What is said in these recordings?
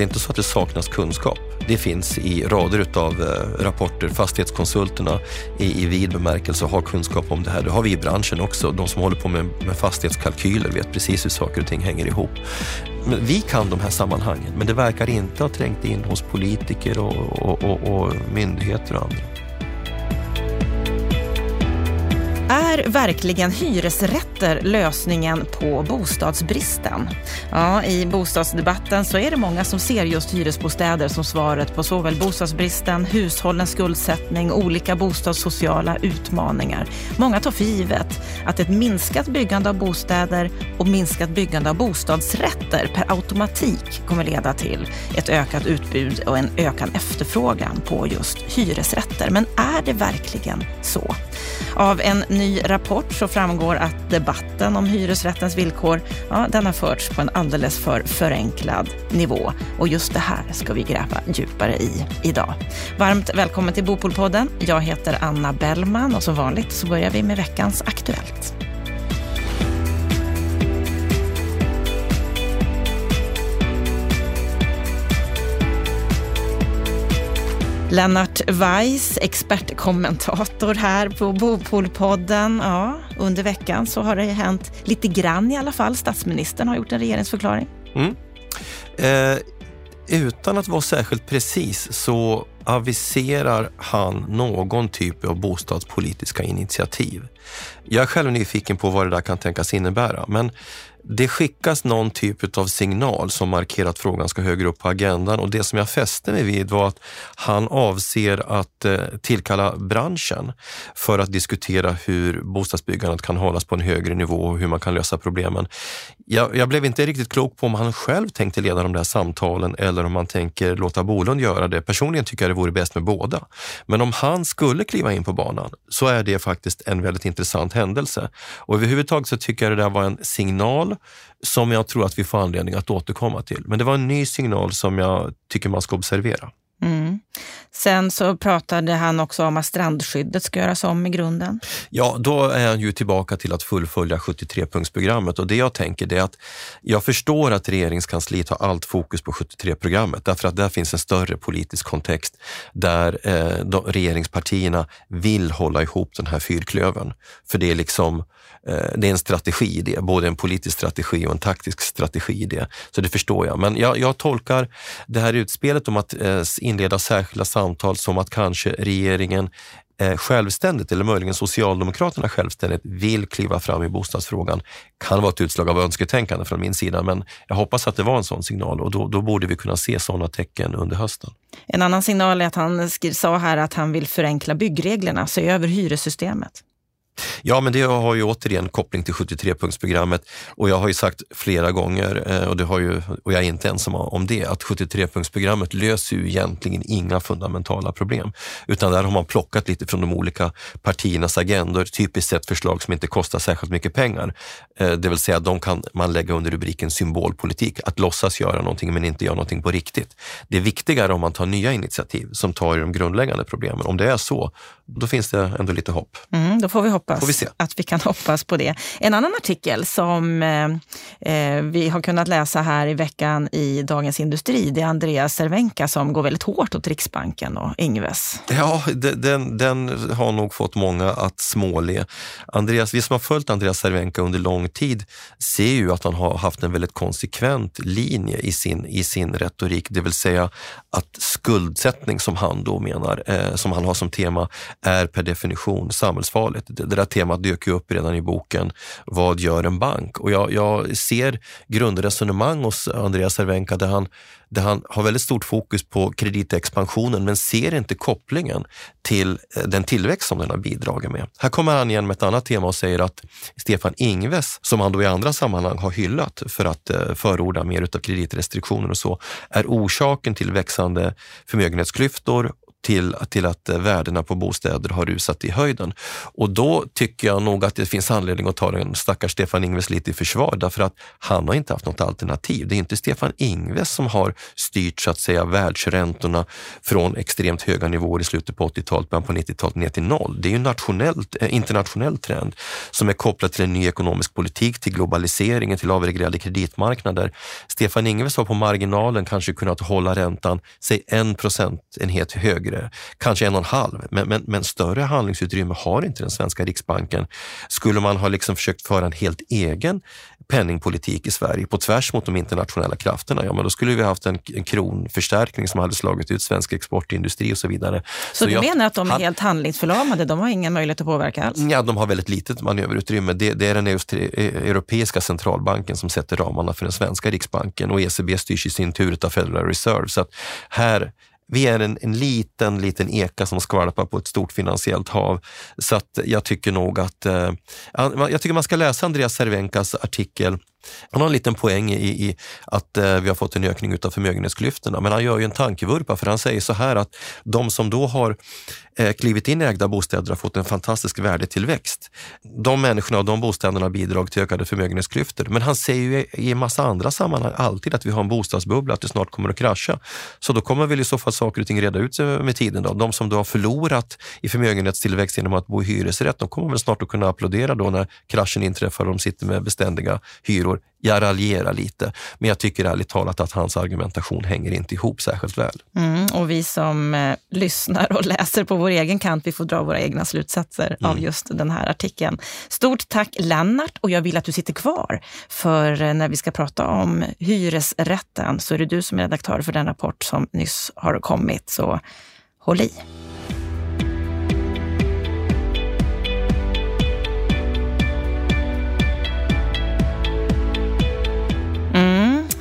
det är inte så att det saknas kunskap. Det finns i rader av eh, rapporter. Fastighetskonsulterna i, i vid bemärkelse har kunskap om det här. Det har vi i branschen också. De som håller på med, med fastighetskalkyler vet precis hur saker och ting hänger ihop. Men vi kan de här sammanhangen, men det verkar inte ha trängt in hos politiker och, och, och, och myndigheter och andra. Är verkligen hyresrätter lösningen på bostadsbristen? Ja, I bostadsdebatten så är det många som ser just hyresbostäder som svaret på såväl bostadsbristen, hushållens skuldsättning och olika bostadssociala utmaningar. Många tar för givet att ett minskat byggande av bostäder och minskat byggande av bostadsrätter per automatik kommer leda till ett ökat utbud och en ökad efterfrågan på just hyresrätter. Men är det verkligen så? Av en ny rapport så framgår att debatten om hyresrättens villkor ja, den har förts på en alldeles för förenklad nivå. Och just det här ska vi gräva djupare i idag. Varmt välkommen till Bopolpodden. Jag heter Anna Bellman och som vanligt så börjar vi med veckans Aktuellt. Lennart Weiss, expertkommentator här på Bopolpodden. Ja, under veckan så har det hänt lite grann i alla fall. Statsministern har gjort en regeringsförklaring. Mm. Eh, utan att vara särskilt precis så aviserar han någon typ av bostadspolitiska initiativ. Jag är själv nyfiken på vad det där kan tänkas innebära, men det skickas någon typ av signal som markerar att frågan ska högre upp på agendan och det som jag fäste mig vid var att han avser att eh, tillkalla branschen för att diskutera hur bostadsbyggandet kan hållas på en högre nivå och hur man kan lösa problemen. Jag, jag blev inte riktigt klok på om han själv tänkte leda de där samtalen eller om han tänker låta Bolund göra det. Personligen tycker jag det vore bäst med båda. Men om han skulle kliva in på banan så är det faktiskt en väldigt intressant händelse. Och överhuvudtaget så tycker jag det där var en signal som jag tror att vi får anledning att återkomma till. Men det var en ny signal som jag tycker man ska observera. Mm. Sen så pratade han också om att strandskyddet ska göras om i grunden. Ja, då är han ju tillbaka till att fullfölja 73-punktsprogrammet och det jag tänker är att jag förstår att regeringskansliet har allt fokus på 73-programmet därför att där finns en större politisk kontext där eh, de, regeringspartierna vill hålla ihop den här fyrklövern. För det är liksom Eh, Eh, det är en strategi i det, både en politisk strategi och en taktisk strategi i det. Så det förstår jag. Men jag, jag tolkar det här utspelet om att eh, inleda särskilda samtal som att kanske regeringen eh, självständigt, eller möjligen Socialdemokraterna självständigt, vill kliva fram i bostadsfrågan. Kan vara ett utslag av önsketänkande från min sida, men jag hoppas att det var en sån signal och då, då borde vi kunna se sådana tecken under hösten. En annan signal är att han sa här att han vill förenkla byggreglerna, se över hyressystemet. Ja, men det har ju återigen koppling till 73-punktsprogrammet och jag har ju sagt flera gånger, eh, och, det har ju, och jag är inte ensam om det, att 73-punktsprogrammet löser ju egentligen inga fundamentala problem. Utan där har man plockat lite från de olika partiernas agendor, typiskt sett förslag som inte kostar särskilt mycket pengar. Eh, det vill säga, de kan man lägga under rubriken symbolpolitik, att låtsas göra någonting men inte göra någonting på riktigt. Det är viktigare om man tar nya initiativ som tar i de grundläggande problemen. Om det är så, då finns det ändå lite hopp. Mm, då får vi hoppas får vi att vi kan hoppas på det. En annan artikel som eh, eh, vi har kunnat läsa här i veckan i Dagens Industri, det är Andreas Cervenka som går väldigt hårt åt Riksbanken och Ingves. Ja, den, den har nog fått många att småle. Andreas, vi som har följt Andreas Cervenka under lång tid ser ju att han har haft en väldigt konsekvent linje i sin, i sin retorik, det vill säga att skuldsättning som han då menar, eh, som han har som tema, är per definition samhällsfarligt. Det, där temat dök ju upp redan i boken Vad gör en bank? Och jag, jag ser grundresonemang hos Andreas Cervenka där han, där han har väldigt stort fokus på kreditexpansionen men ser inte kopplingen till eh, den tillväxt som den har bidragit med. Här kommer han igen med ett annat tema och säger att Stefan Ingves, som han då i andra sammanhang har hyllat för att eh, förorda mer utav kreditrestriktioner och så, är orsaken till växande förmögenhetsklyftor till, till att eh, värdena på bostäder har rusat i höjden. Och då tycker jag nog att det finns anledning att ta den stackars Stefan Ingves lite i försvar därför att han har inte haft något alternativ. Det är inte Stefan Ingves som har styrt så att säga världsräntorna från extremt höga nivåer i slutet på 80-talet, början på 90-talet ner till noll. Det är ju en nationellt, eh, internationell trend som är kopplad till en ny ekonomisk politik, till globaliseringen, till avreglerade kreditmarknader. Stefan Ingves har på marginalen kanske kunnat hålla räntan, säg en procentenhet högre, kanske en och en halv, men, men, men större handlingsutrymme har inte den svenska Riksbanken. Skulle man ha liksom försökt föra en helt egen penningpolitik i Sverige på tvärs mot de internationella krafterna, ja men då skulle vi haft en, en kronförstärkning som hade slagit ut svensk exportindustri och så vidare. Så, så du jag, menar att de är han, helt handlingsförlamade? De har ingen möjlighet att påverka alls? Ja, de har väldigt litet manöverutrymme. Det, det är den europeiska centralbanken som sätter ramarna för den svenska riksbanken och ECB styrs i sin tur av Federal Reserve. Så att här vi är en, en liten, liten eka som skvalpar på ett stort finansiellt hav. Så att jag tycker nog att, eh, jag tycker man ska läsa Andreas Cervenkas artikel han har en liten poäng i, i att eh, vi har fått en ökning av förmögenhetsklyftorna, men han gör ju en tankevurpa för han säger så här att de som då har eh, klivit in i ägda bostäder har fått en fantastisk värdetillväxt. De människorna och de bostäderna har bidragit till ökade förmögenhetsklyftor. Men han säger ju i en massa andra sammanhang alltid att vi har en bostadsbubbla, att det snart kommer att krascha. Så då kommer väl i så fall saker och ting reda ut sig med tiden. Då. De som då har förlorat i förmögenhetstillväxt genom att bo i hyresrätt, de kommer väl snart att kunna applådera då när kraschen inträffar och de sitter med beständiga hyror människor. Jag raljerar lite, men jag tycker ärligt talat att hans argumentation hänger inte ihop särskilt väl. Mm, och vi som eh, lyssnar och läser på vår egen kant, vi får dra våra egna slutsatser mm. av just den här artikeln. Stort tack Lennart och jag vill att du sitter kvar, för eh, när vi ska prata om hyresrätten så är det du som är redaktör för den rapport som nyss har kommit, så håll i.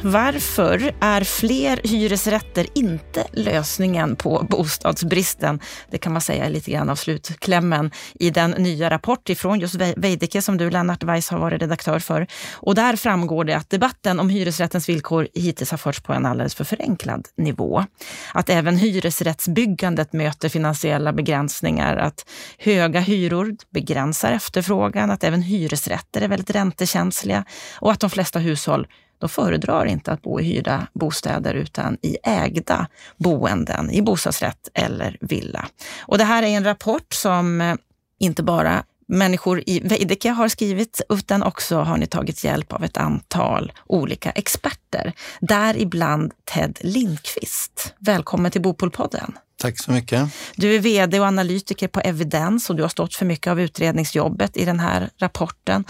Varför är fler hyresrätter inte lösningen på bostadsbristen? Det kan man säga är lite grann av slutklämmen i den nya rapport ifrån just Veidekke som du, Lennart Weiss, har varit redaktör för. Och där framgår det att debatten om hyresrättens villkor hittills har förts på en alldeles för förenklad nivå. Att även hyresrättsbyggandet möter finansiella begränsningar, att höga hyror begränsar efterfrågan, att även hyresrätter är väldigt räntekänsliga och att de flesta hushåll de föredrar inte att bo i hyrda bostäder utan i ägda boenden, i bostadsrätt eller villa. Och det här är en rapport som eh, inte bara människor i Veidekke har skrivit, utan också har ni tagit hjälp av ett antal olika experter. Däribland Ted Lindqvist. Välkommen till Bopolpodden. Tack så mycket. Du är VD och analytiker på Evidens och du har stått för mycket av utredningsjobbet i den här rapporten.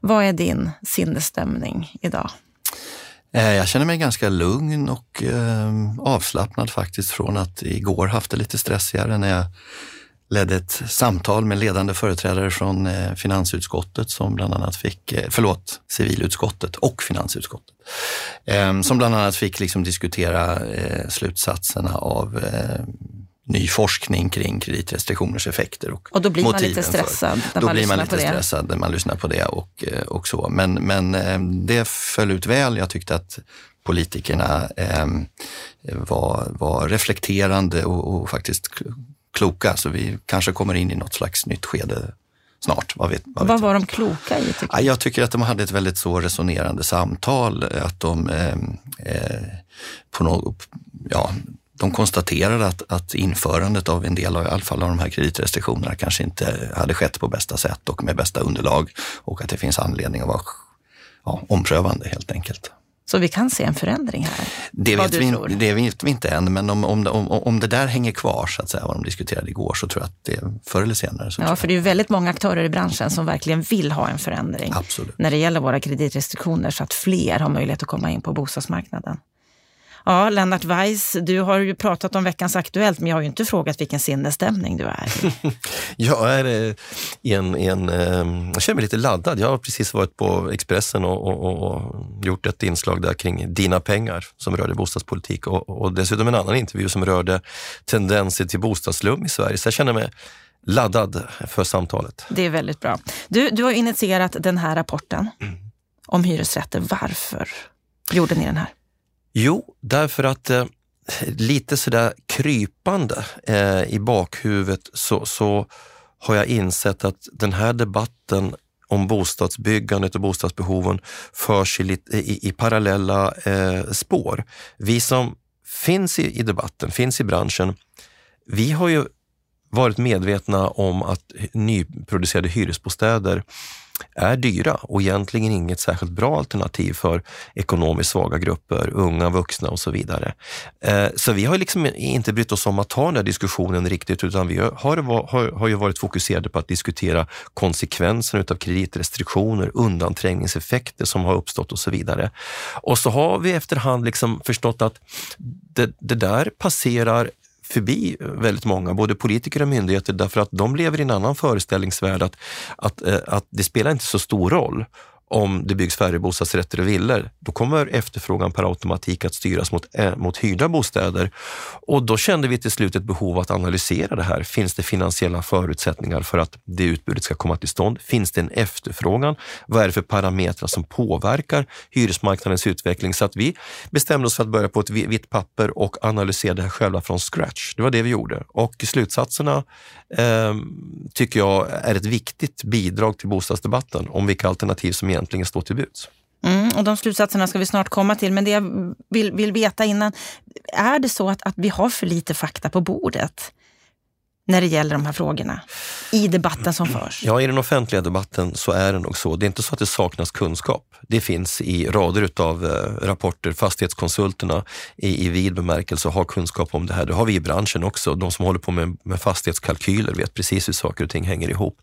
Vad är din sinnesstämning idag? Eh, jag känner mig ganska lugn och eh, avslappnad faktiskt från att igår haft det lite stressigare när jag ledde ett samtal med ledande företrädare från eh, finansutskottet som bland annat fick, eh, förlåt, civilutskottet och finansutskottet, ehm, som bland annat fick liksom diskutera eh, slutsatserna av ny forskning kring kreditrestriktioners effekter och Och då blir man lite stressad när då man blir man lite stressad när man lyssnar på det och, eh, och så. Men, men eh, det föll ut väl. Jag tyckte att politikerna eh, var, var reflekterande och, och faktiskt kloka, så vi kanske kommer in i något slags nytt skede snart. Vad, vet, vad, vad var de kloka i? Tycker jag tycker att de hade ett väldigt så resonerande samtal. Att de eh, eh, på något, ja, de konstaterade att, att införandet av en del av, i alla fall av de här kreditrestriktionerna kanske inte hade skett på bästa sätt och med bästa underlag och att det finns anledning att vara ja, omprövande helt enkelt. Så vi kan se en förändring här? Det vet, vi, det vet vi inte än, men om, om, om, om det där hänger kvar, så att säga, vad de diskuterade igår, så tror jag att det förr eller senare. ja, för det är väldigt många aktörer i branschen som verkligen vill ha en förändring Absolut. när det gäller våra kreditrestriktioner, så att fler har möjlighet att komma in på bostadsmarknaden. Ja, Lennart Weiss, du har ju pratat om veckans Aktuellt, men jag har ju inte frågat vilken sinnesstämning du är Jag är eh, en, en, ehm, jag känner mig lite laddad. Jag har precis varit på Expressen och, och, och gjort ett inslag där kring Dina pengar som rörde bostadspolitik och, och dessutom en annan intervju som rörde tendenser till bostadsslum i Sverige. Så jag känner mig laddad för samtalet. Det är väldigt bra. Du, du har initierat den här rapporten mm. om hyresrätter. Varför gjorde ni den här? Jo, därför att eh, lite sådär krypande eh, i bakhuvudet så, så har jag insett att den här debatten om bostadsbyggandet och bostadsbehoven förs i, i, i parallella eh, spår. Vi som finns i, i debatten, finns i branschen, vi har ju varit medvetna om att nyproducerade hyresbostäder är dyra och egentligen inget särskilt bra alternativ för ekonomiskt svaga grupper, unga, vuxna och så vidare. Eh, så vi har liksom inte brytt oss om att ta den här diskussionen riktigt utan vi har, har, har ju varit fokuserade på att diskutera konsekvenserna av kreditrestriktioner, undanträngningseffekter som har uppstått och så vidare. Och så har vi efterhand liksom förstått att det, det där passerar förbi väldigt många, både politiker och myndigheter, därför att de lever i en annan föreställningsvärld att, att, eh, att det spelar inte så stor roll om det byggs färre bostadsrätter och villor, då kommer efterfrågan per automatik att styras mot, eh, mot hyrda bostäder. Och då kände vi till slut ett behov att analysera det här. Finns det finansiella förutsättningar för att det utbudet ska komma till stånd? Finns det en efterfrågan? Vad är det för parametrar som påverkar hyresmarknadens utveckling? Så att vi bestämde oss för att börja på ett vitt papper och analysera det här själva från scratch. Det var det vi gjorde och slutsatserna eh, tycker jag är ett viktigt bidrag till bostadsdebatten om vilka alternativ som egentligen står till buds. Mm, och de slutsatserna ska vi snart komma till, men det jag vill, vill veta innan, är det så att, att vi har för lite fakta på bordet? När det gäller de här frågorna i debatten som förs? Ja, i den offentliga debatten så är det nog så. Det är inte så att det saknas kunskap. Det finns i rader av eh, rapporter. Fastighetskonsulterna i, i vid bemärkelse har kunskap om det här. Det har vi i branschen också. De som håller på med, med fastighetskalkyler vet precis hur saker och ting hänger ihop.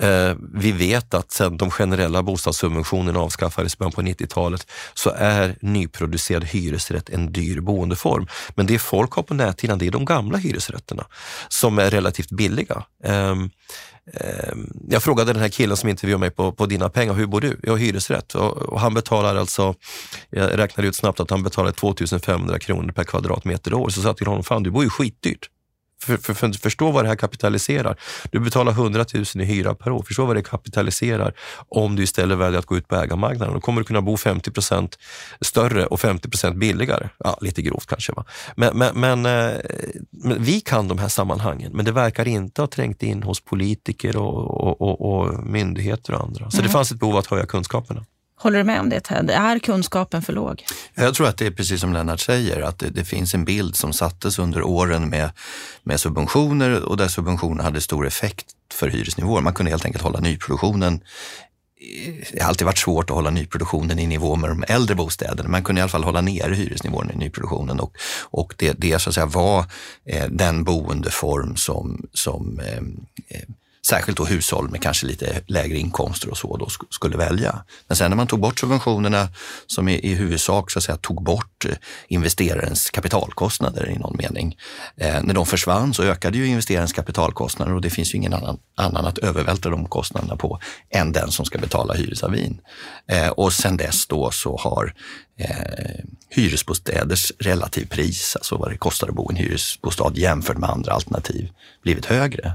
Eh, vi vet att sedan de generella bostadssubventionerna avskaffades i början på 90-talet så är nyproducerad hyresrätt en dyr boendeform. Men det folk har på näthinnan, det är de gamla hyresrätterna som är relativt billiga. Um, um, jag frågade den här killen som intervjuade mig på, på Dina pengar, hur bor du? Jag har hyresrätt och, och, han betalar alltså, jag räknade ut snabbt att han betalar 2500 kronor per kvadratmeter år. Så sa jag till honom, fan du bor ju skitdyrt. För, för, för, förstå vad det här kapitaliserar. Du betalar 100 000 i hyra per år. Förstå vad det kapitaliserar om du istället väljer att gå ut på ägarmarknaden. Då kommer du kunna bo 50% större och 50% billigare. Ja, lite grovt kanske. Va? Men, men, men, eh, men, vi kan de här sammanhangen, men det verkar inte ha trängt in hos politiker och, och, och, och myndigheter och andra. Så mm. det fanns ett behov att höja kunskaperna. Håller du med om det Ted? Är kunskapen för låg? Jag tror att det är precis som Lennart säger, att det, det, finns en bild som sattes under åren med, med subventioner och där subventioner hade stor effekt för hyresnivåer. Man kunde helt enkelt hålla nyproduktionen det har alltid varit svårt att hålla nyproduktionen i nivå med de äldre bostäderna. Man kunde i alla fall hålla nere hyresnivån i nyproduktionen och, och det, det så att säga var eh, den boendeform som, som eh, eh särskilt då hushåll med kanske lite lägre inkomster och så då skulle välja. Men sen när man tog bort subventionerna som i, i huvudsak så att säga, tog bort eh, investerarens kapitalkostnader i någon mening. Eh, när de försvann så ökade ju investerarens kapitalkostnader och det finns ju ingen annan, annan att övervältra de kostnaderna på än den som ska betala hyresavin. Eh, och sen dess då så har eh, hyresbostäders relativpris, alltså vad det kostar att bo i en hyresbostad jämfört med andra alternativ, blivit högre.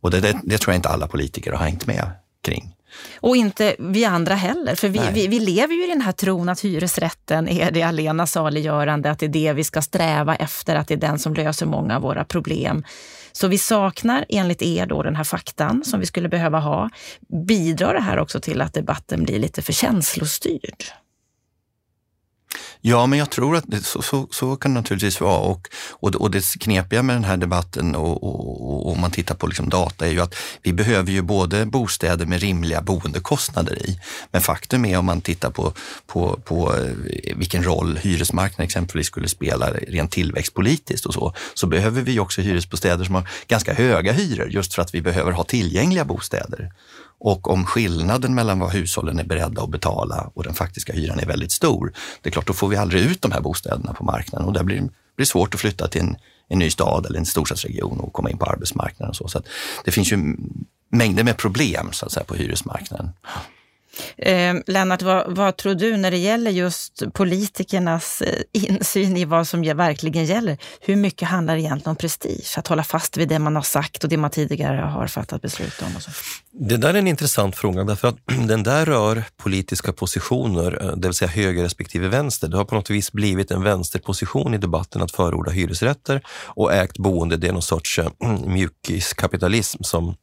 Och det, det, det, tror jag inte alla politiker har hängt med kring. Och inte vi andra heller, för vi, vi, vi, lever ju i den här tron att hyresrätten är det alena saliggörande, att det är det vi ska sträva efter, att det är den som löser många av våra problem. Så vi saknar enligt er då den här faktan som vi skulle behöva ha. Bidrar det här också till att debatten blir lite för känslostyrd? Ja, men jag tror att det, så, så, så, kan det naturligtvis vara. Och, och, och det knepiga med den här debatten och, och, om man tittar på liksom data är ju att vi behöver ju både bostäder med rimliga boendekostnader i. Men faktum är om man tittar på, på, på eh, vilken roll hyresmarknaden exempelvis skulle spela rent tillväxtpolitiskt och så, så behöver vi också hyresbostäder som har ganska höga hyror just för att vi behöver ha tillgängliga bostäder. Och om skillnaden mellan vad hushållen är beredda att betala och den faktiska hyran är väldigt stor, det är klart, då får vi aldrig ut de här bostäderna på marknaden och det blir, blir svårt att flytta till en, en ny stad eller en storstadsregion och komma in på arbetsmarknaden. Och så. så det finns ju mängder med problem så att säga, på hyresmarknaden. Eh, Lennart, vad, vad, tror du när det gäller just politikernas eh, insyn i vad som verkligen gäller? Hur mycket handlar det egentligen om prestige? Att hålla fast vid det man har sagt och det man tidigare har fattat beslut om? Och så? Det där är en intressant fråga därför att den där rör politiska positioner, eh, det vill säga höger respektive vänster. Det har på något vis blivit en vänsterposition i debatten att förorda hyresrätter och ägt boende. Det är någon sorts eh, mjukiskapitalism som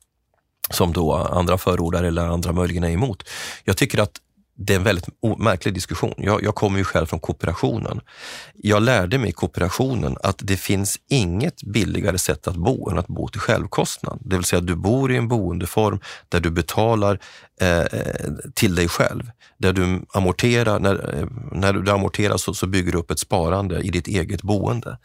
som då andra förordar eller andra möjligen är emot. Jag tycker att det är en väldigt märklig diskussion. Jag, jag kommer ju själv från kooperationen. Jag lärde mig i kooperationen att det finns inget billigare sätt att bo än att bo till självkostnad. Det vill säga att du bor i en boendeform där du betalar Eh, till dig själv. Där du amorterar, när, eh, när du amorterar så, så bygger du upp ett sparande i ditt eget boende.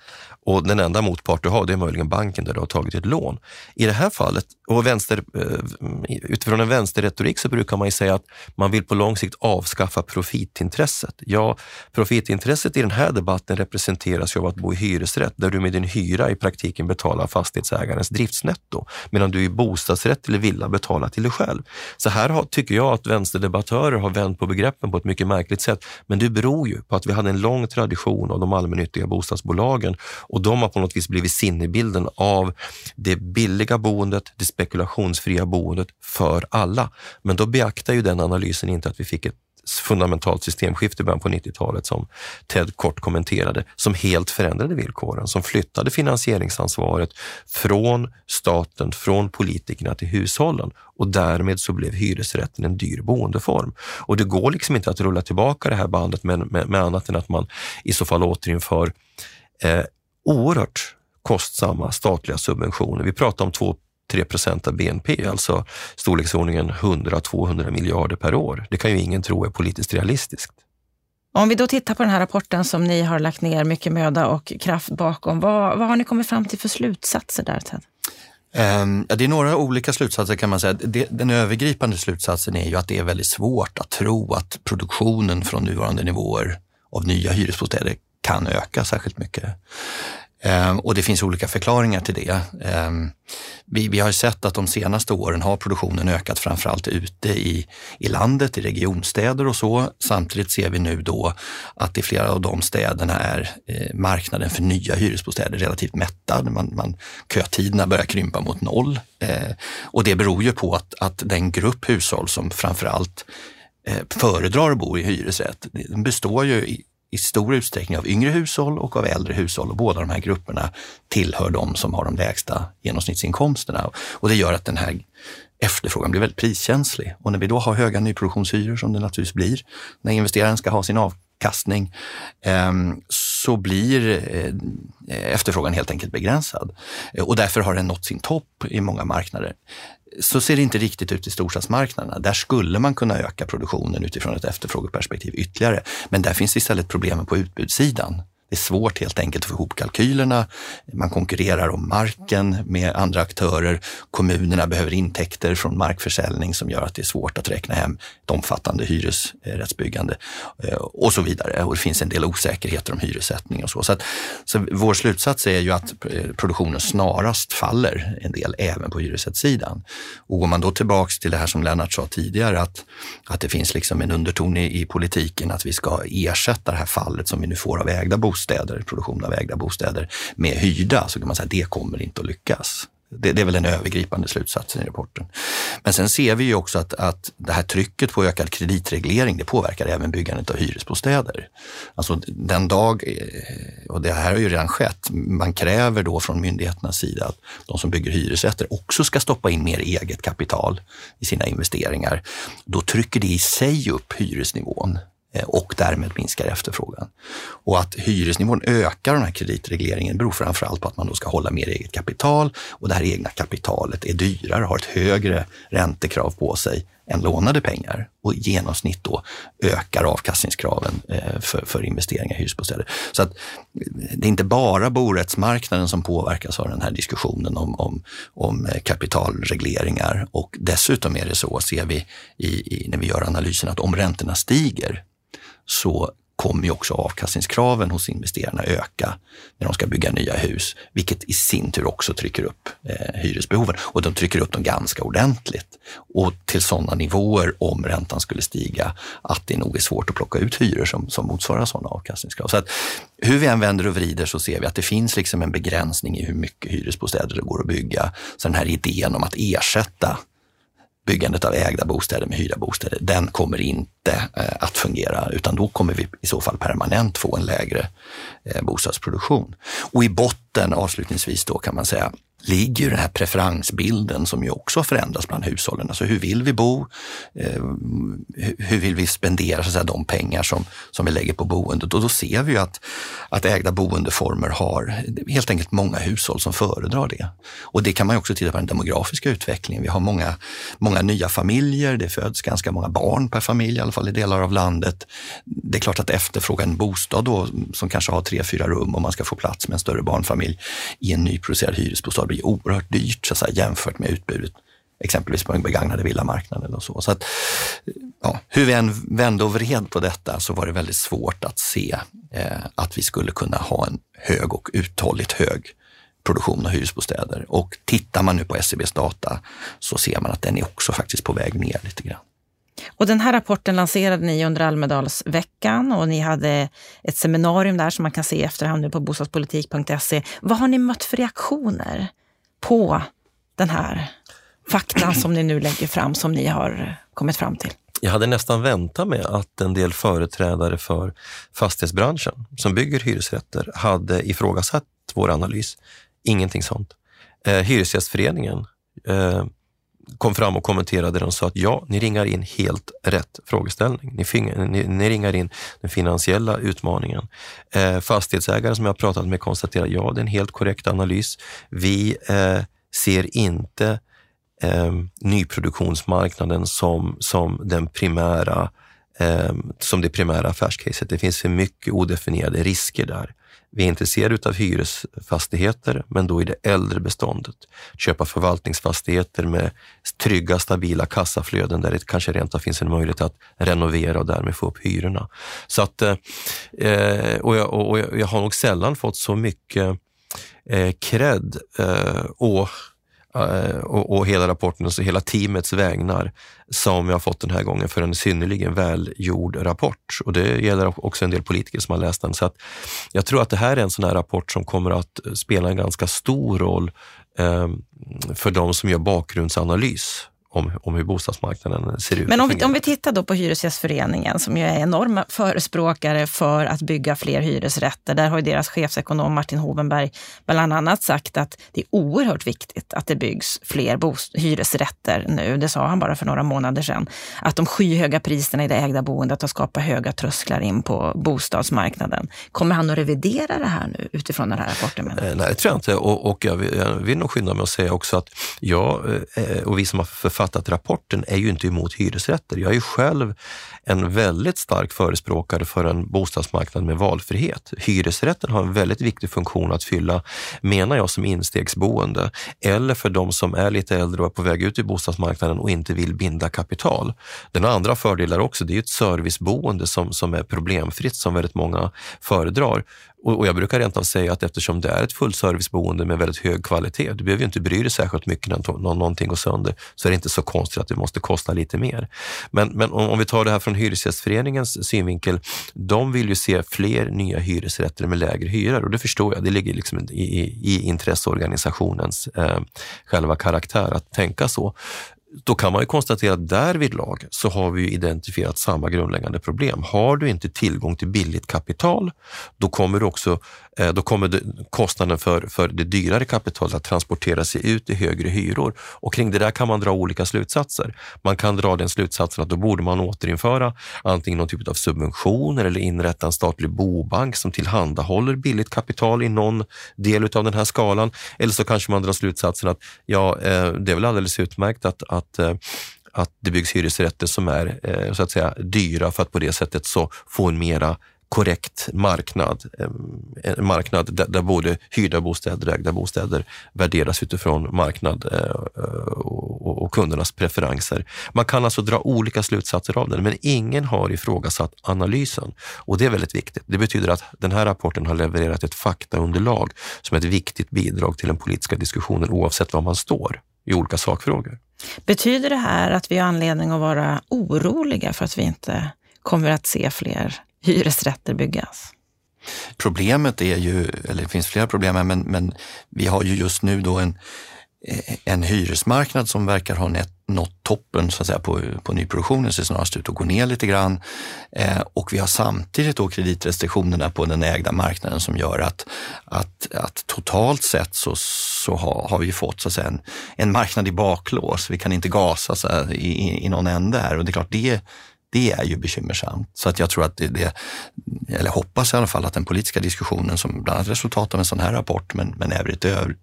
Och den enda motpart du har det är möjligen banken där du har tagit ett lån. I det här fallet, och vänster, eh, utifrån en vänsterretorik så brukar man ju säga att man vill på lång sikt avskaffa profitintresset. Ja, profitintresset i den här debatten representeras ju av att bo i hyresrätt där du med din hyra i praktiken betalar fastighetsägarens driftsnetto medan du i bostadsrätt eller villa betalar till dig själv. Så här har, tycker jag att vänsterdebattörer har vänt på begreppen på ett mycket märkligt sätt. Men det beror ju på att vi hade en lång tradition av de allmännyttiga bostadsbolagen och de har på något vis blivit sinnebilden av det billiga boendet, det spekulationsfria boendet för alla. Men då beaktar ju den analysen inte att vi fick ett fundamentalt systemskifte i början på 90-talet som Ted kort kommenterade, som helt förändrade villkoren, som flyttade finansieringsansvaret från staten, från politikerna till hushållen och därmed så blev hyresrätten en dyr boendeform. Och det går liksom inte att rulla tillbaka det här bandet med, med, med annat än att man i så fall återinför eh, oerhört kostsamma statliga subventioner. Vi pratar om två 3 procent av BNP, alltså storleksordningen 100-200 miljarder per år. Det kan ju ingen tro är politiskt realistiskt. Om vi då tittar på den här rapporten som ni har lagt ner mycket möda och kraft bakom, vad, vad har ni kommit fram till för slutsatser där Ted? Ja, det är några olika slutsatser kan man säga. Den övergripande slutsatsen är ju att det är väldigt svårt att tro att produktionen från nuvarande nivåer av nya hyresbostäder kan öka särskilt mycket. Ehm, och det finns olika förklaringar till det. Ehm, vi, vi, har sett att de senaste åren har produktionen ökat framförallt ute i, i landet, i regionstäder och så. Samtidigt ser vi nu då att i flera av de städerna är eh, marknaden för nya hyresbostäder relativt mättad. Man, man, kötiderna börjar krympa mot noll. Ehm, och det beror ju på att, att den grupp hushåll som framförallt eh, föredrar att bo i hyresrätt, den består ju i, stor utsträckning av yngre hushåll och av äldre hushåll och båda de här grupperna tillhör de som har de lägsta genomsnittsinkomsterna. Och det gör att den här efterfrågan blir väldigt priskänslig. Och när vi då har höga nyproduktionshyror, som det naturligtvis blir, när investeraren ska ha sin avkastning, ehm, så blir eh, efterfrågan helt enkelt begränsad. Och därför har den nått sin topp i många marknader. Så ser det inte riktigt ut i storstadsmarknaderna. Där skulle man kunna öka produktionen utifrån ett efterfrågeperspektiv ytterligare. Men där finns istället problemen på utbudssidan. Det är svårt helt enkelt att få ihop kalkylerna. Man konkurrerar om marken med andra aktörer. Kommunerna behöver intäkter från markförsäljning som gör att det är svårt att räkna hem ett omfattande hyresrättsbyggande eh, och så vidare. Och det finns en del osäkerheter om hyressättning och så. Så, att, så vår slutsats är ju att eh, produktionen snarast faller en del även på hyresrättssidan. Och går man då tillbaks till det här som Lennart sa tidigare, att, att det finns liksom en underton i, i politiken att vi ska ersätta det här fallet som vi nu får av ägda bostäder bostäder, produktion av ägda bostäder med hyrda, så kan man säga att det kommer inte att lyckas. Det, det, är väl den övergripande slutsatsen i rapporten. Men sen ser vi ju också att, att det här trycket på ökad kreditreglering, det påverkar även byggandet av hyresbostäder. Alltså den dag, eh, och det här har ju redan skett, man kräver då från myndigheternas sida att de som bygger hyresrätter också ska stoppa in mer eget kapital i sina investeringar. Då trycker det i sig upp hyresnivån Eh, och därmed minskar efterfrågan. Och att hyresnivån ökar den här kreditregleringen beror framförallt på att man då ska hålla mer eget kapital och det här egna kapitalet är dyrare, har ett högre räntekrav på sig än lånade pengar och i genomsnitt då ökar avkastningskraven eh, för, för investeringar i hyresbostäder. Så att eh, det är inte bara borättsmarknaden som påverkas av den här diskussionen om, om, om kapitalregleringar och dessutom är det så, ser vi i, i, när vi gör analysen, att om räntorna stiger så kommer ju också avkastningskraven hos investerarna öka när de ska bygga nya hus, vilket i sin tur också trycker upp eh, hyresbehoven. Och de trycker upp dem ganska ordentligt och till sådana nivåer om räntan skulle stiga att det nog är svårt att plocka ut hyror som, som motsvarar sådana avkastningskrav. Så att hur vi än vänder och vrider så ser vi att det finns liksom en begränsning i hur mycket hyresbostäder det går att bygga. Så den här idén om att ersätta byggandet av ägda bostäder med hyrda bostäder, den kommer inte eh, att fungera utan då kommer vi i så fall permanent få en lägre eh, bostadsproduktion. Och i botten avslutningsvis då kan man säga ligger den här preferensbilden som ju också har förändrats bland hushållen. Alltså hur vill vi bo? Eh, hur vill vi spendera så att säga, de pengar som, som vi lägger på boendet? Och då ser vi ju att, att ägda boendeformer har helt enkelt många hushåll som föredrar det. Och det kan man ju också titta på den demografiska utvecklingen. Vi har många, många nya familjer, det föds ganska många barn per familj, i alla fall i delar av landet. Det är klart att efterfråga en bostad då, som kanske har tre, fyra rum om man ska få plats med en större barnfamilj i en nyproducerad hyresbostad bli oerhört dyrt så säga, jämfört med utbudet exempelvis på den begagnade villamarknaden. Och så. så att, ja, hur vi än vände och vred på detta så var det väldigt svårt att se eh, att vi skulle kunna ha en hög och uthålligt hög produktion av hyresbostäder. Och tittar man nu på SCBs data så ser man att den är också faktiskt på väg ner lite grann. Och den här rapporten lanserade ni under Almedalsveckan och ni hade ett seminarium där som man kan se i efterhand nu på bostadspolitik.se. Vad har ni mött för reaktioner på den här faktan som ni nu lägger fram, som ni har kommit fram till? Jag hade nästan väntat mig att en del företrädare för fastighetsbranschen som bygger hyresrätter hade ifrågasatt vår analys. Ingenting sånt. Eh, Hyresgästföreningen eh, kom fram och kommenterade den och sa att ja, ni ringar in helt rätt frågeställning. Ni, fing, ni, ni ringar in den finansiella utmaningen. Eh, fastighetsägare som jag pratat med konstaterar ja, det är en helt korrekt analys. Vi eh, ser inte eh, nyproduktionsmarknaden som, som den primära eh, som det primära affärscaset. Det finns för mycket odefinierade risker där. Vi är intresserade av hyresfastigheter, men då i det äldre beståndet. Köpa förvaltningsfastigheter med trygga, stabila kassaflöden där det kanske rent av finns en möjlighet att renovera och därmed få upp hyrorna. Så att, eh, eh och, jag, och jag har nog sällan fått så mycket eh, cred eh, och Eh, och, och, hela rapporten, alltså hela teamets vägnar som jag har fått den här gången för en synnerligen välgjord rapport. Och det gäller också en del politiker som har läst den. Så att jag tror att det här är en sån här rapport som kommer att spela en ganska stor roll eh, för de som gör bakgrundsanalys om, om hur bostadsmarknaden ser ut. Men om vi, om vi tittar då på Hyresgästföreningen som ju är enorma förespråkare för att bygga fler hyresrätter. Där har ju deras chefsekonom Martin Hovenberg bland annat sagt att det är oerhört viktigt att det byggs fler hyresrätter nu. Det sa han bara för några månader sedan. Att de skyhöga priserna i det ägda boendet har skapat höga trösklar in på bostadsmarknaden. Kommer han att revidera det här nu utifrån den här rapporten? Eh, nej, det tror jag inte. Och, och jag, vill, jag vill nog skynda mig att säga också att jag eh, och vi som har författat författat rapporten är ju inte emot hyresrätter. Jag är ju själv en väldigt stark förespråkare för en bostadsmarknad med valfrihet. Hyresrätten har en väldigt viktig funktion att fylla, menar jag, som instegsboende eller för de som är lite äldre och är på väg ut i bostadsmarknaden och inte vill binda kapital. Den har andra fördelar också. Det är ett serviceboende som, som är problemfritt som väldigt många föredrar. Och, jag brukar rent av säga att eftersom det är ett fullserviceboende med väldigt hög kvalitet, du behöver ju inte bry dig särskilt mycket när någonting går sönder, så är det inte så konstigt att det måste kosta lite mer. Men, men om, vi tar det här från Hyresgästföreningens synvinkel, de vill ju se fler nya hyresrätter med lägre hyror och det förstår jag, det ligger liksom i, i, i intresseorganisationens eh, själva karaktär att tänka så då kan man ju konstatera att därvidlag så har vi identifierat samma grundläggande problem. Har du inte tillgång till billigt kapital, då kommer, du också, Eh, då kommer kostnaden för, för det dyrare kapitalet att transportera sig ut i högre hyror. Och kring det där kan man dra olika slutsatser. Man kan dra den slutsatsen att då borde man återinföra antingen någon typ av subventioner eller inrätta en statlig bobank som tillhandahåller billigt kapital i någon del av den här skalan. Eller så kanske man drar slutsatsen att ja, eh, det är väl alldeles utmärkt att, att eh, att, det byggs hyresrätter som är så att säga dyra för att på det sättet så få en mera korrekt marknad. Eh, en marknad där, där både hyrda bostäder och ägda bostäder värderas utifrån marknad eh, och, och kundernas preferenser. Man kan alltså dra olika slutsatser av den, men ingen har ifrågasatt analysen och det är väldigt viktigt. Det betyder att den här rapporten har levererat ett faktaunderlag som är ett viktigt bidrag till den politiska diskussionen oavsett var man står i olika sakfrågor. Betyder det här att vi har anledning att vara oroliga för att vi inte kommer att se fler hyresrätter byggas? Problemet är ju, eller det finns flera problem här, men, men vi har ju just nu då en, en hyresmarknad som verkar ha nått toppen så att säga, på, på nyproduktionen, ser snarast ut att gå ner lite grann. Eh, och vi har samtidigt då kreditrestriktionerna på den ägda marknaden som gör att, att, att totalt sett så, så har, har vi fått så att säga, en, en marknad i baklås. Vi kan inte gasa så här, i, i någon ände här och det är klart det det är ju bekymmersamt. Så att jag tror att det, det, eller hoppas i alla fall att den politiska diskussionen som bland annat resultat av en sån här rapport, men, men även,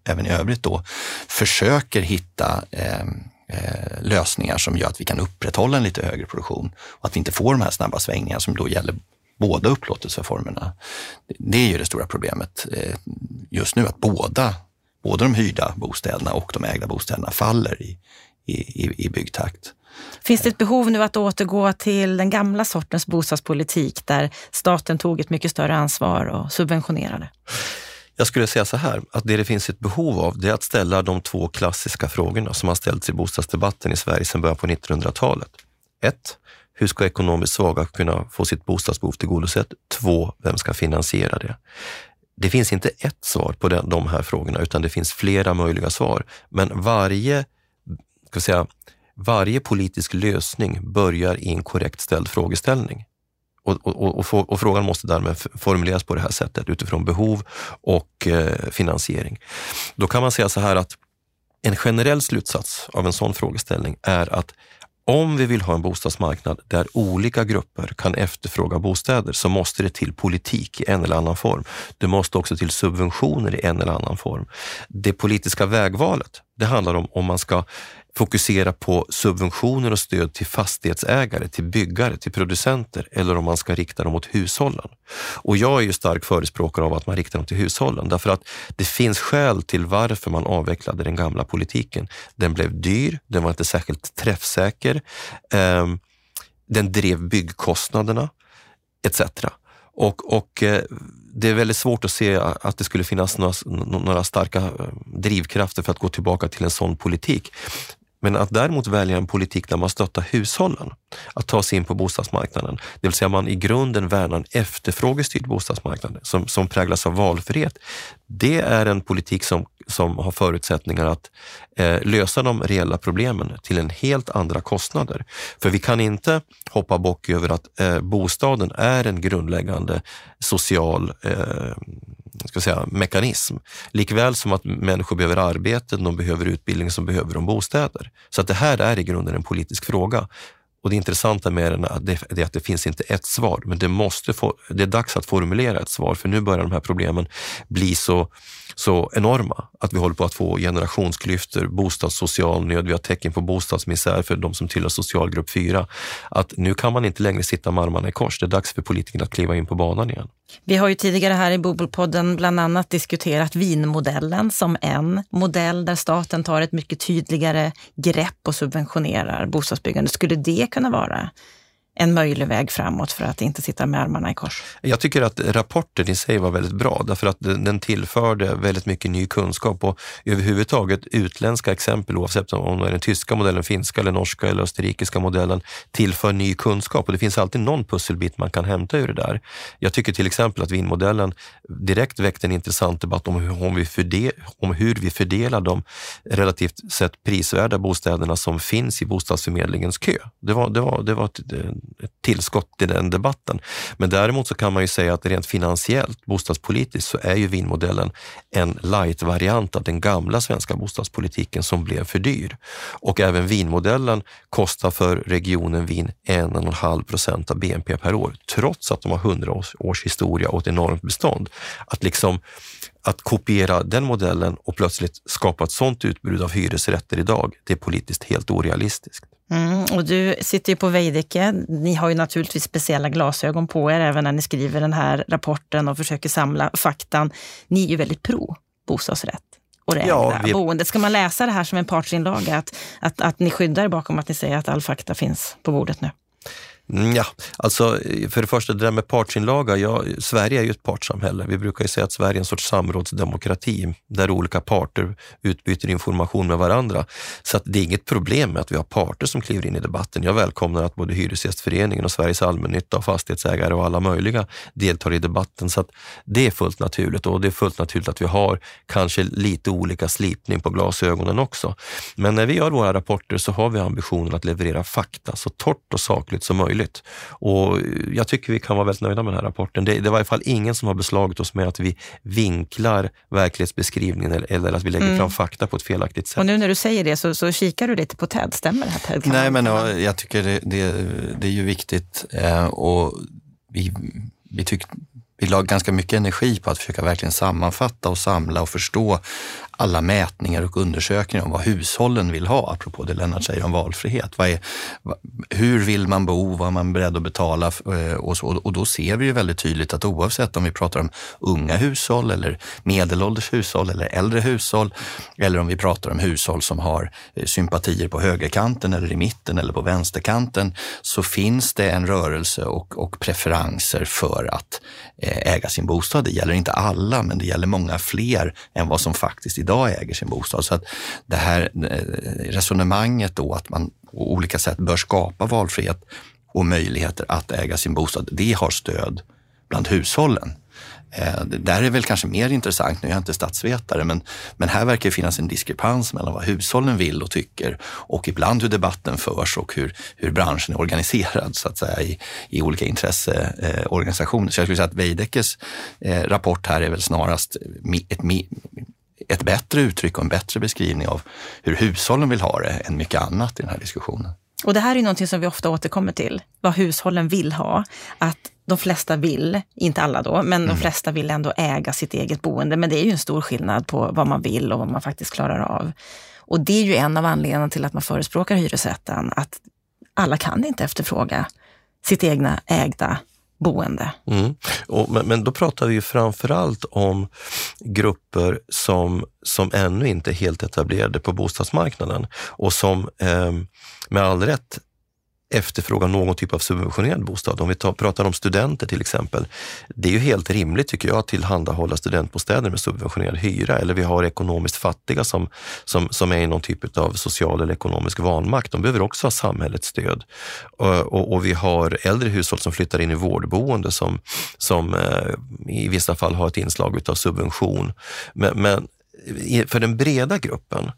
även i övrigt då, försöker hitta eh, eh, lösningar som gör att vi kan upprätthålla en lite högre produktion och att vi inte får de här snabba svängningarna som då gäller båda upplåtelseformerna. Det är ju det stora problemet eh, just nu, att båda, både de hyrda bostäderna och de ägda bostäderna faller i, i, i byggtakt. Finns det ett behov nu att återgå till den gamla sortens bostadspolitik där staten tog ett mycket större ansvar och subventionerade? Jag skulle säga så här, att det det finns ett behov av, det är att ställa de två klassiska frågorna som har ställts i bostadsdebatten i Sverige sedan början på 1900-talet. Ett, hur ska ekonomiskt svaga kunna få sitt bostadsbehov tillgodosett? Två, vem ska finansiera det? Det finns inte ett svar på den, de här frågorna, utan det finns flera möjliga svar. Men varje ska säga, varje politisk lösning börjar i en korrekt ställd frågeställning. Och, och, och, och, frågan måste därmed formuleras på det här sättet utifrån behov och eh, finansiering. Då kan man säga så här att en generell slutsats av en sån frågeställning är att om vi vill ha en bostadsmarknad där olika grupper kan efterfråga bostäder så måste det till politik i en eller annan form. Det måste också till subventioner i en eller annan form. Det politiska vägvalet, det handlar om om man ska fokusera på subventioner och stöd till fastighetsägare, till byggare, till producenter eller om man ska rikta dem mot hushållen. Och jag är ju stark förespråkare av att man riktar dem till hushållen därför att det finns skäl till varför man avvecklade den gamla politiken. Den blev dyr, den var inte särskilt träffsäker, ehm, den drev byggkostnaderna etc. Och, och eh, det är väldigt svårt att se att det skulle finnas några, några starka eh, drivkrafter för att gå tillbaka till en sån politik. Men att däremot välja en politik där man stöttar hushållen att ta sig in på bostadsmarknaden, det vill säga man i grunden värnar en efterfrågestyrd bostadsmarknad som, som präglas av valfrihet. Det är en politik som, som har förutsättningar att eh, lösa de reella problemen till en helt andra kostnader. För vi kan inte hoppa bock över att eh, bostaden är en grundläggande social eh, ska säga, mekanism. Likväl som att människor behöver arbete, de behöver utbildning, så behöver de bostäder. Så att det här är i grunden en politisk fråga. Och det intressanta med den är att det finns inte ett svar, men det, måste få, det är dags att formulera ett svar, för nu börjar de här problemen bli så, så enorma att vi håller på att få generationsklyftor, bostadssocial nöd, vi har tecken på bostadsmisär för de som tillhör socialgrupp 4. Att nu kan man inte längre sitta med armarna i kors. Det är dags för politikerna att kliva in på banan igen. Vi har ju tidigare här i Bobelpodden bland annat diskuterat vinmodellen som en modell där staten tar ett mycket tydligare grepp och subventionerar bostadsbyggande. Skulle det kunna vara en möjlig väg framåt för att inte sitta med armarna i kors? Jag tycker att rapporten i sig var väldigt bra därför att den tillförde väldigt mycket ny kunskap och överhuvudtaget utländska exempel, oavsett om det är den tyska modellen, finska eller norska eller österrikiska modellen, tillför ny kunskap och det finns alltid någon pusselbit man kan hämta ur det där. Jag tycker till exempel att vinmodellen direkt väckte en intressant debatt om hur, om vi, fördel, om hur vi fördelar de relativt sett prisvärda bostäderna som finns i bostadsförmedlingens kö. Det var, det var, det var ett, eh, tillskott i den debatten. Men däremot så kan man ju säga att rent finansiellt, bostadspolitiskt, så är ju vinmodellen en light-variant av den gamla svenska bostadspolitiken som blev för dyr. Och även vinmodellen kostar för regionen Vin 1,5 procent av BNP per år, trots att de har 100 års, års historia och ett enormt bestånd. Att liksom att kopiera den modellen och plötsligt skapa ett sådant utbud av hyresrätter idag, det är politiskt helt orealistiskt. Mm, och du sitter ju på Veidekke. Ni har ju naturligtvis speciella glasögon på er även när ni skriver den här rapporten och försöker samla faktan. Ni är ju väldigt pro bostadsrätt och det ja, ägda vi... boendet. Ska man läsa det här som en partsinlaga? Att, att, att ni skyddar bakom att ni säger att all fakta finns på bordet nu? Mm, ja, alltså för det första det där med partsinlaga. Ja, Sverige är ju ett partssamhälle. Vi brukar ju säga att Sverige är en sorts samrådsdemokrati där olika parter utbyter information med varandra. Så att det är inget problem med att vi har parter som kliver in i debatten. Jag välkomnar att både Hyresgästföreningen och Sveriges allmännytta och fastighetsägare och alla möjliga deltar i debatten. Så att det är fullt naturligt och det är fullt naturligt att vi har kanske lite olika slipning på glasögonen också. Men när vi gör våra rapporter så har vi ambitionen att leverera fakta så torrt och sakligt som möjligt möjligt. Och jag tycker vi kan vara väldigt nöjda med den här rapporten. Det, det är i varje fall ingen som har beslagit oss med att vi vinklar verklighetsbeskrivningen eller, eller att vi lägger mm. fram fakta på ett felaktigt sätt. Och nu när du säger det så, så kikar du lite på TED, stämmer det här TED? Nej, men jag tycker det, det, det är ju viktigt eh, och vi, vi tycker vi la ganska mycket energi på att försöka verkligen sammanfatta och samla och förstå alla mätningar och undersökningar om vad hushållen vill ha, apropå det Lennart säger om valfrihet. Vad är, hur vill man bo? Vad är man beredd att betala? Eh, och, så, och då ser vi ju väldigt tydligt att oavsett om vi pratar om unga hushåll eller medelålders hushåll eller äldre hushåll eller om vi pratar om hushåll som har eh, sympatier på högerkanten eller i mitten eller på vänsterkanten så finns det en rörelse och, och preferenser för att eh, äga sin bostad. Det gäller inte alla, men det gäller många fler än vad som faktiskt idag äger sin bostad. Så att det här eh, resonemanget då att man på olika sätt bör skapa valfrihet och möjligheter att äga sin bostad, det har stöd bland hushållen. Eh, det där är väl kanske mer intressant, nu är jag inte statsvetare, men, men här verkar det finnas en diskrepans mellan vad hushållen vill och tycker och ibland hur debatten förs och hur, hur branschen är organiserad så att säga i, i olika intresseorganisationer. Så jag skulle säga att Veidekkes eh, rapport här är väl snarast ett, ett bättre uttryck och en bättre beskrivning av hur hushållen vill ha det än mycket annat i den här diskussionen. Och det här är någonting som vi ofta återkommer till, vad hushållen vill ha. Att de flesta vill, inte alla då, men mm. de flesta vill ändå äga sitt eget boende. Men det är ju en stor skillnad på vad man vill och vad man faktiskt klarar av. Och det är ju en av anledningarna till att man förespråkar hyresrätten, att alla kan inte efterfråga sitt egna ägda boende. Mm. Och, men, men, då pratar vi ju framförallt om grupper som, som ännu inte är helt etablerade på bostadsmarknaden och som eh, med all rätt efterfrågar någon typ av subventionerad bostad. Om vi tar, pratar om studenter till exempel. Det är ju helt rimligt tycker jag att tillhandahålla studentbostäder med subventionerad hyra eller vi har ekonomiskt fattiga som, som, som är i någon typ av social eller ekonomisk vanmakt. De behöver också ha samhällets stöd. Och, och, och vi har äldre hushåll som flyttar in i vårdboende som, som eh, i vissa fall har ett inslag av subvention. Men, men för den breda gruppen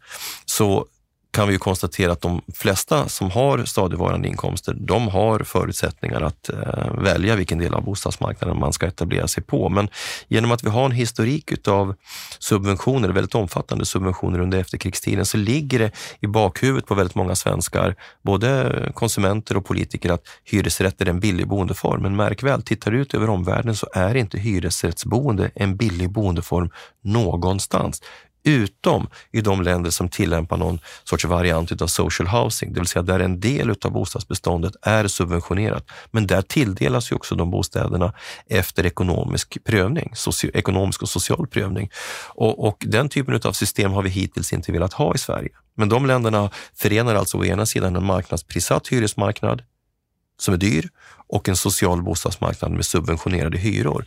så kan vi ju konstatera att de flesta som har stadigvarande inkomster, de har förutsättningar att eh, välja vilken del av bostadsmarknaden man ska etablera sig på. Men genom att vi har en historik utav subventioner, väldigt omfattande subventioner under efterkrigstiden, så ligger det i bakhuvudet på väldigt många svenskar, både konsumenter och politiker, att hyresrätt är en billig boendeform. Men märk väl, tittar du ut över omvärlden så är inte hyresrättsboende en billig boendeform någonstans utom i de länder som tillämpar någon sorts variant av social housing, det vill säga där en del av bostadsbeståndet är subventionerat. Men där tilldelas ju också de bostäderna efter ekonomisk prövning, socio, ekonomisk och social prövning. Och, och den typen av system har vi hittills inte velat ha i Sverige. Men de länderna förenar alltså å ena sidan en marknadsprissatt hyresmarknad som är dyr och en social bostadsmarknad med subventionerade hyror.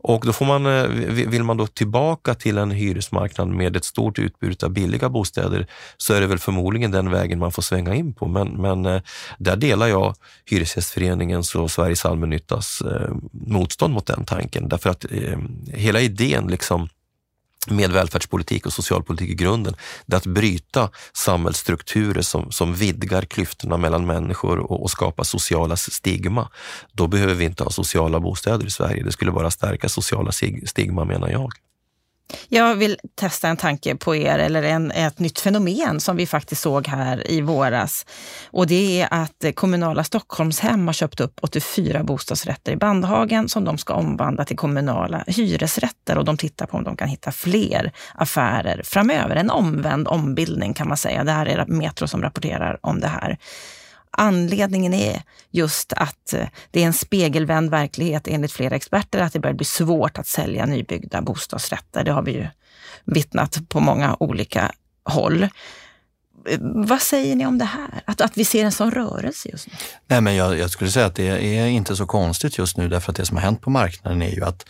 Och då får man, eh, vill man då tillbaka till en hyresmarknad med ett stort utbud av billiga bostäder så är det väl förmodligen den vägen man får svänga in på. Men, men eh, där delar jag Hyresgästföreningens och Sveriges allmännyttas eh, motstånd mot den tanken. Därför att hela idén liksom med välfärdspolitik och socialpolitik i grunden, det är att bryta samhällsstrukturer som, som vidgar klyftorna mellan människor och, och skapar sociala stigma. Då behöver vi inte ha sociala bostäder i Sverige. Det skulle bara stärka sociala stigma menar jag. Jag vill testa en tanke på er, eller en, ett nytt fenomen som vi faktiskt såg här i våras. Och det är att kommunala Stockholmshem har köpt upp 84 bostadsrätter i Bandhagen som de ska omvandla till kommunala hyresrätter och de tittar på om de kan hitta fler affärer framöver. En omvänd ombildning kan man säga. Det här är Metro som rapporterar om det här anledningen är just att eh, det är en spegelvänd verklighet enligt flera experter, att det börjar bli svårt att sälja nybyggda bostadsrätter. Det har vi ju vittnat på många olika håll. Vad säger ni om det här? Att, att vi ser en sån rörelse just nu? Nej, men jag, jag, skulle säga att det är inte så konstigt just nu därför att det som har hänt på marknaden är ju att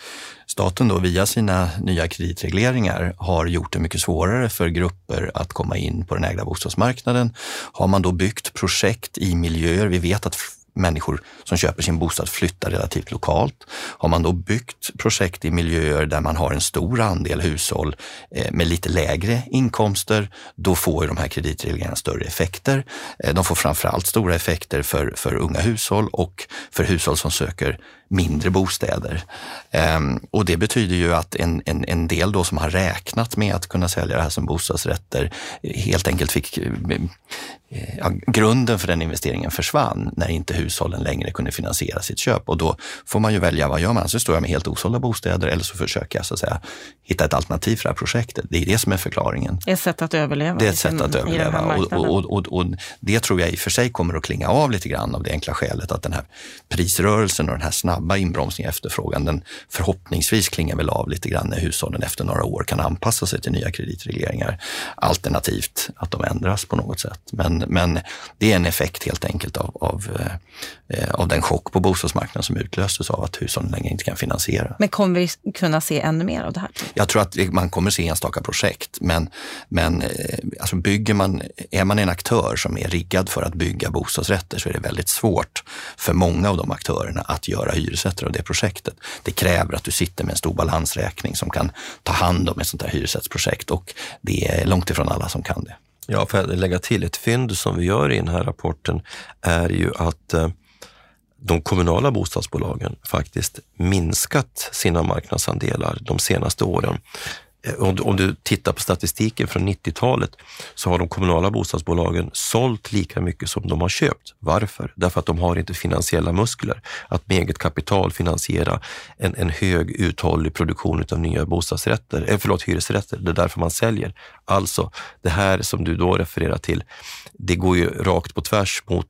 staten då via sina nya kreditregleringar har gjort det mycket svårare för grupper att komma in på den ägda bostadsmarknaden. Har man då byggt projekt i miljöer, vi vet att människor som köper sin bostad flyttar relativt lokalt. Har man då byggt projekt i miljöer där man har en stor andel hushåll eh, med lite lägre inkomster, då får ju de här kreditreglerna större effekter. Eh, de får framförallt stora effekter för, för unga hushåll och för hushåll som söker mindre bostäder. Ehm, och det betyder ju att en, en, en del då som har räknat med att kunna sälja det här som bostadsrätter helt enkelt fick eh, ja, grunden för den investeringen försvann när inte hushållen längre kunde finansiera sitt köp. Och då får man ju välja, vad gör man? Så står jag med helt osålda bostäder eller så försöker jag så att säga, hitta ett alternativ för det här projektet. Det är det som är förklaringen. Ett sätt att överleva. Det är ett sätt att överleva. Och, och, och, och, det tror jag i och för sig kommer att klinga av lite grann av det enkla skälet att den här prisrörelsen och den här snabba inbromsningen i efterfrågan, den förhoppningsvis klingar väl av lite grann när hushållen efter några år kan anpassa sig till nya kreditregleringar. Alternativt att de ändras på något sätt. Men men, det är en effekt helt enkelt av, av, eh, av den chock på bostadsmarknaden som utlöstes av att hushållen längre inte kan finansiera. Men kommer vi kunna se ännu mer av det här? Jag tror att man kommer se enstaka projekt, men, men eh, alltså bygger man, är man en aktör som är riggad för att bygga bostadsrätter så är det väldigt svårt för många av de aktörerna att göra hyresrätter av det projektet. Det kräver att du sitter med en stor balansräkning som kan ta hand om ett sånt här hyresrättsprojekt och det är långt ifrån alla som kan det. Ja, för att lägga till ett fynd som vi gör i den här rapporten är ju att eh, de kommunala bostadsbolagen faktiskt minskat sina marknadsandelar de senaste åren. Eh, om du tittar på statistiken från 90-talet så har de kommunala bostadsbolagen sålt lika mycket som de har köpt. Varför? Därför att de har inte finansiella muskler att med eget kapital finansiera en, en hög uthållig produktion av nya bostadsrätter, eh, förlåt, hyresrätter. Det är därför man säljer. Alltså, det här som du då refererar till, det går ju rakt på tvärs mot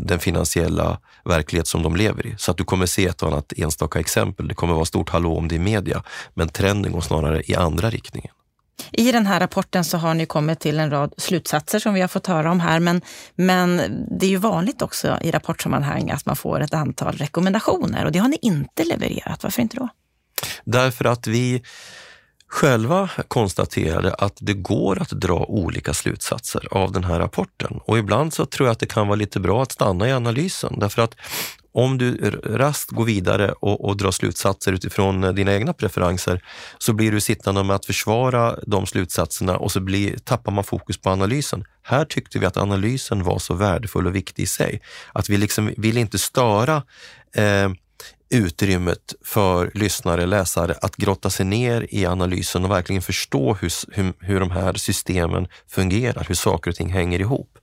den finansiella verklighet som de lever i. Så att du kommer se ett annat enstaka exempel. Det kommer vara stort hallå om det i media, men trenden går snarare i andra riktningen. I den här rapporten så har ni kommit till en rad slutsatser som vi har fått höra om här, men, men det är ju vanligt också i rapportsammanhang att man får ett antal rekommendationer och det har ni inte levererat. Varför inte då? Därför att vi själva konstaterade att det går att dra olika slutsatser av den här rapporten. Och ibland så tror jag att det kan vara lite bra att stanna i analysen därför att om du rast går vidare och, och drar slutsatser utifrån eh, dina egna preferenser så blir du sittande med att försvara de slutsatserna och så blir, tappar man fokus på analysen. Här tyckte vi att analysen var så värdefull och viktig i sig att vi liksom vill inte störa eh, utrymmet för lyssnare, läsare att grotta sig ner i analysen och verkligen förstå hur, hur, hur de här systemen fungerar, hur saker och ting hänger ihop.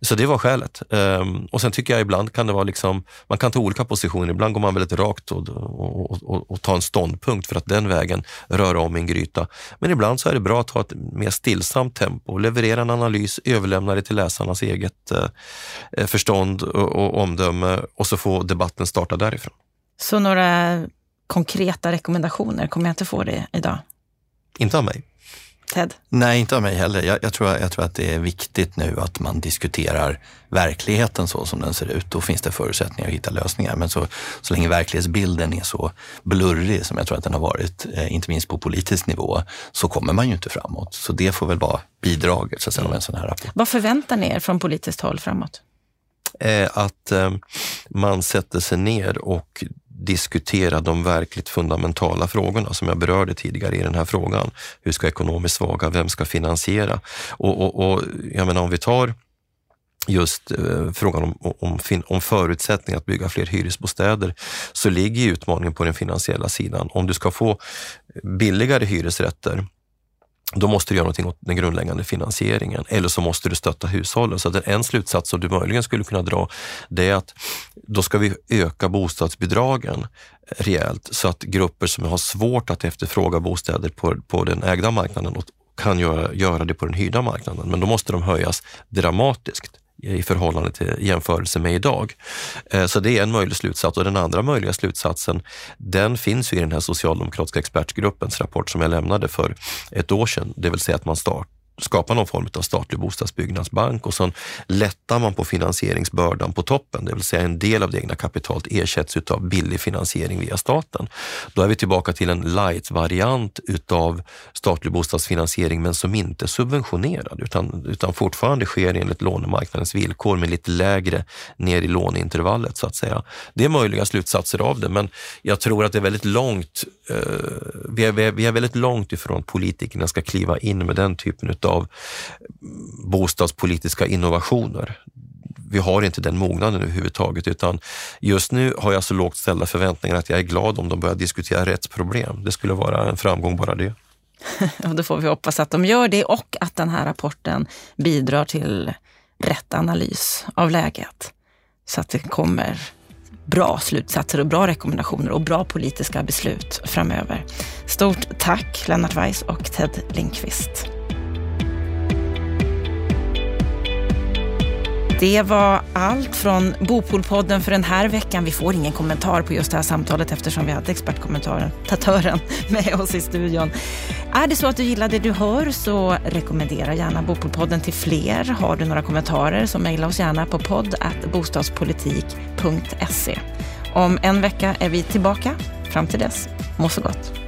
Så det var skälet. Um, och sen tycker jag ibland kan det vara liksom, man kan ta olika positioner. Ibland går man väldigt rakt och, och, och, och tar en ståndpunkt för att den vägen röra om en gryta. Men ibland så är det bra att ha ett mer stillsamt tempo, leverera en analys, överlämna det till läsarnas eget uh, förstånd och, och omdöme och så får debatten starta därifrån. Så några konkreta rekommendationer, kommer jag inte få det idag? Inte av mig. Ted? Nej, inte av mig heller. Jag, jag, tror, jag tror att det är viktigt nu att man diskuterar verkligheten så som den ser ut. Då finns det förutsättningar att hitta lösningar. Men så, så länge verklighetsbilden är så blurrig som jag tror att den har varit, eh, inte minst på politisk nivå, så kommer man ju inte framåt. Så det får väl vara bidraget så att säga, av en sån här rapport. Vad förväntar ni er från politiskt håll framåt? Eh, att eh, man sätter sig ner och diskutera de verkligt fundamentala frågorna som jag berörde tidigare i den här frågan. Hur ska ekonomiskt svaga, vem ska finansiera? Och, och, och jag menar om vi tar just eh, frågan om, om, om förutsättningar att bygga fler hyresbostäder så ligger utmaningen på den finansiella sidan. Om du ska få billigare hyresrätter då måste du göra någonting åt den grundläggande finansieringen eller så måste du stötta hushållen. Så att en slutsats som du möjligen skulle kunna dra det är att då ska vi öka bostadsbidragen rejält så att grupper som har svårt att efterfråga bostäder på, på den ägda marknaden kan göra, göra det på den hyrda marknaden. Men då måste de höjas dramatiskt i förhållande till jämförelse med idag. Eh, så det är en möjlig slutsats och den andra möjliga slutsatsen den finns ju i den här socialdemokratiska expertgruppens rapport som jag lämnade för ett år sedan, det vill säga att man start, skapa någon form av statlig bostadsbyggnadsbank och sen lättar man på finansieringsbördan på toppen, det vill säga en del av det egna kapitalet ersätts utav billig finansiering via staten. Då är vi tillbaka till en light-variant utav statlig bostadsfinansiering men som inte är subventionerad utan, utan fortfarande sker enligt lånemarknadens villkor med lite lägre ner i låneintervallet så att säga. Det är möjliga slutsatser av det men jag tror att det är väldigt långt, eh, vi, är, vi är väldigt långt ifrån att politikerna ska kliva in med den typen utav av bostadspolitiska innovationer. Vi har inte den mognaden överhuvudtaget utan just nu har jag så lågt ställda förväntningar att jag är glad om de börjar diskutera rättsproblem. Det skulle vara en framgång bara det. Och då får vi hoppas att de gör det och att den här rapporten bidrar till rätt analys av läget. Så att det kommer bra slutsatser och bra rekommendationer och bra politiska beslut framöver. Stort tack Lennart Weiss och Ted Lindqvist. Det var allt från Bopolpodden för den här veckan. Vi får ingen kommentar på just det här samtalet eftersom vi hade expertkommentatören med oss i studion. Är det så att du gillar det du hör så rekommendera gärna Bopolpodden till fler. Har du några kommentarer så mejla oss gärna på podd bostadspolitik.se. Om en vecka är vi tillbaka. Fram till dess, må så gott.